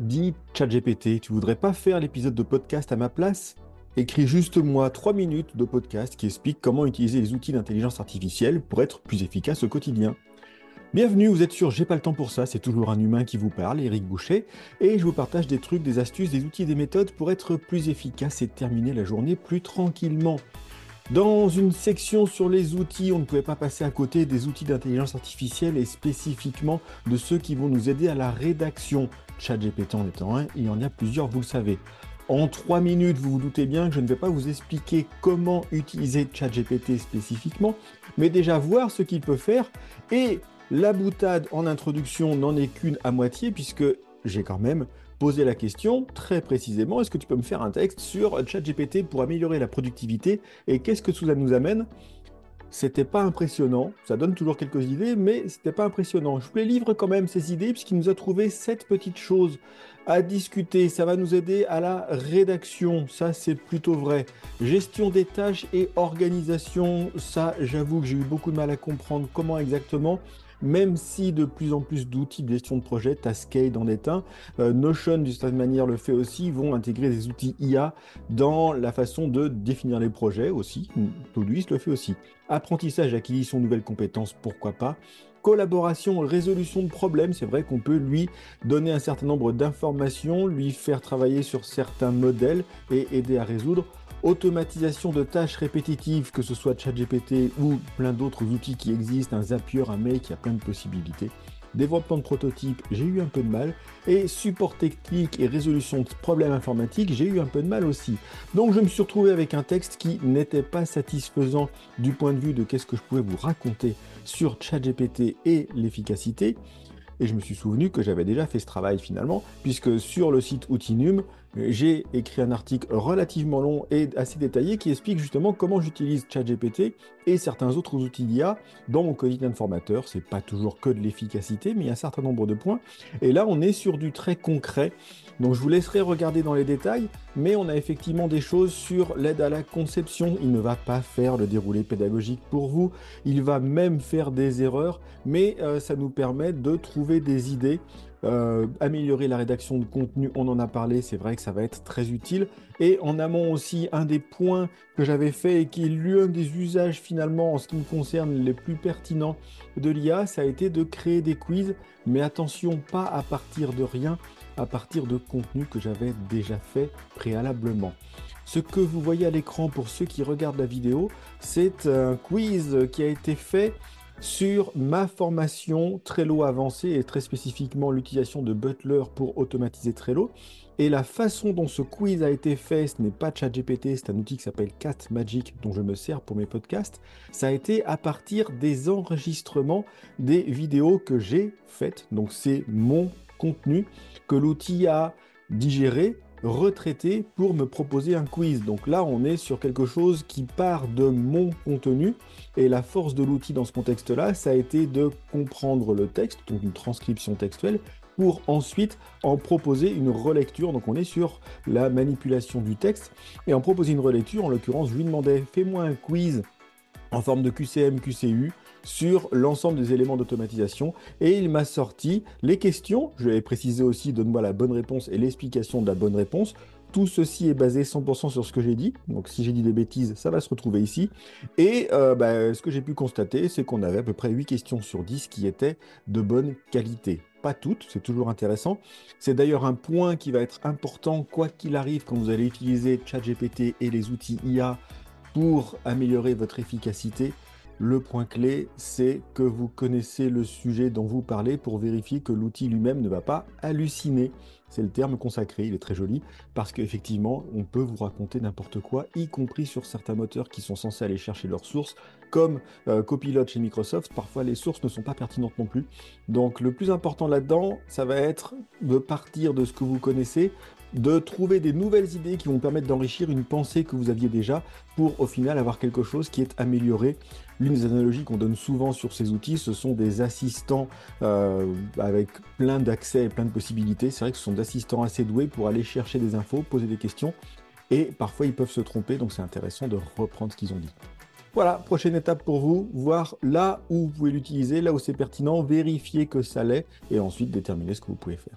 Dis ChatGPT, tu voudrais pas faire l'épisode de podcast à ma place? Écris juste moi 3 minutes de podcast qui explique comment utiliser les outils d'intelligence artificielle pour être plus efficace au quotidien. Bienvenue, vous êtes sur J'ai pas le temps pour ça, c'est toujours un humain qui vous parle, Eric Boucher, et je vous partage des trucs, des astuces, des outils, des méthodes pour être plus efficace et terminer la journée plus tranquillement. Dans une section sur les outils, on ne pouvait pas passer à côté des outils d'intelligence artificielle et spécifiquement de ceux qui vont nous aider à la rédaction. ChatGPT en étant un, il y en a plusieurs, vous le savez. En trois minutes, vous vous doutez bien que je ne vais pas vous expliquer comment utiliser ChatGPT spécifiquement, mais déjà voir ce qu'il peut faire. Et la boutade en introduction n'en est qu'une à moitié, puisque j'ai quand même poser la question très précisément, est-ce que tu peux me faire un texte sur ChatGPT pour améliorer la productivité et qu'est-ce que ça nous amène? C'était pas impressionnant, ça donne toujours quelques idées, mais c'était pas impressionnant. Je vous les livre quand même ces idées puisqu'il nous a trouvé sept petites choses à discuter. Ça va nous aider à la rédaction, ça c'est plutôt vrai. Gestion des tâches et organisation, ça j'avoue que j'ai eu beaucoup de mal à comprendre comment exactement même si de plus en plus d'outils de gestion de projet, Taskade en est un, Notion d'une certaine manière le fait aussi, vont intégrer des outils IA dans la façon de définir les projets aussi, Todoist le fait aussi. Apprentissage, acquisition de nouvelles compétences, pourquoi pas collaboration, résolution de problèmes. C'est vrai qu'on peut lui donner un certain nombre d'informations, lui faire travailler sur certains modèles et aider à résoudre automatisation de tâches répétitives, que ce soit ChatGPT ou plein d'autres outils qui existent, un Zapier, un Make, il y a plein de possibilités. Développement de prototypes, j'ai eu un peu de mal. Et support technique et résolution de problèmes informatiques, j'ai eu un peu de mal aussi. Donc je me suis retrouvé avec un texte qui n'était pas satisfaisant du point de vue de qu'est-ce que je pouvais vous raconter sur ChatGPT et l'efficacité. Et je me suis souvenu que j'avais déjà fait ce travail finalement, puisque sur le site Outinum, j'ai écrit un article relativement long et assez détaillé qui explique justement comment j'utilise ChatGPT et certains autres outils d'IA dans mon quotidien de formateur. C'est pas toujours que de l'efficacité, mais il y a un certain nombre de points. Et là, on est sur du très concret. Donc, je vous laisserai regarder dans les détails, mais on a effectivement des choses sur l'aide à la conception. Il ne va pas faire le déroulé pédagogique pour vous. Il va même faire des erreurs, mais euh, ça nous permet de trouver des idées euh, améliorer la rédaction de contenu, on en a parlé, c'est vrai que ça va être très utile. Et en amont aussi, un des points que j'avais fait et qui est l'un des usages finalement en ce qui me concerne les plus pertinents de l'IA, ça a été de créer des quiz, mais attention, pas à partir de rien, à partir de contenu que j'avais déjà fait préalablement. Ce que vous voyez à l'écran pour ceux qui regardent la vidéo, c'est un quiz qui a été fait sur ma formation Trello avancée et très spécifiquement l'utilisation de Butler pour automatiser Trello. Et la façon dont ce quiz a été fait, ce n'est pas ChatGPT, c'est un outil qui s'appelle Cat Magic dont je me sers pour mes podcasts. Ça a été à partir des enregistrements des vidéos que j'ai faites. Donc c'est mon contenu que l'outil a digéré retraité pour me proposer un quiz. Donc là, on est sur quelque chose qui part de mon contenu. Et la force de l'outil dans ce contexte-là, ça a été de comprendre le texte, donc une transcription textuelle, pour ensuite en proposer une relecture. Donc on est sur la manipulation du texte. Et en proposer une relecture, en l'occurrence, je lui demandais, fais-moi un quiz en forme de QCM, QCU, sur l'ensemble des éléments d'automatisation et il m'a sorti les questions. Je vais préciser aussi, donne-moi la bonne réponse et l'explication de la bonne réponse. Tout ceci est basé 100% sur ce que j'ai dit. Donc si j'ai dit des bêtises, ça va se retrouver ici. Et euh, bah, ce que j'ai pu constater, c'est qu'on avait à peu près 8 questions sur 10 qui étaient de bonne qualité. Pas toutes, c'est toujours intéressant. C'est d'ailleurs un point qui va être important, quoi qu'il arrive, quand vous allez utiliser ChatGPT et les outils IA pour améliorer votre efficacité le point clé, c'est que vous connaissez le sujet dont vous parlez pour vérifier que l'outil lui-même ne va pas halluciner. C'est le terme consacré, il est très joli, parce qu'effectivement, on peut vous raconter n'importe quoi, y compris sur certains moteurs qui sont censés aller chercher leurs sources, comme euh, Copilot chez Microsoft. Parfois, les sources ne sont pas pertinentes non plus. Donc, le plus important là-dedans, ça va être de partir de ce que vous connaissez, de trouver des nouvelles idées qui vont permettre d'enrichir une pensée que vous aviez déjà pour au final avoir quelque chose qui est amélioré. L'une des analogies qu'on donne souvent sur ces outils, ce sont des assistants euh, avec plein d'accès et plein de possibilités. C'est vrai que ce sont assistants assez doués pour aller chercher des infos, poser des questions et parfois ils peuvent se tromper, donc c'est intéressant de reprendre ce qu'ils ont dit. Voilà, prochaine étape pour vous, voir là où vous pouvez l'utiliser, là où c'est pertinent, vérifier que ça l'est et ensuite déterminer ce que vous pouvez faire.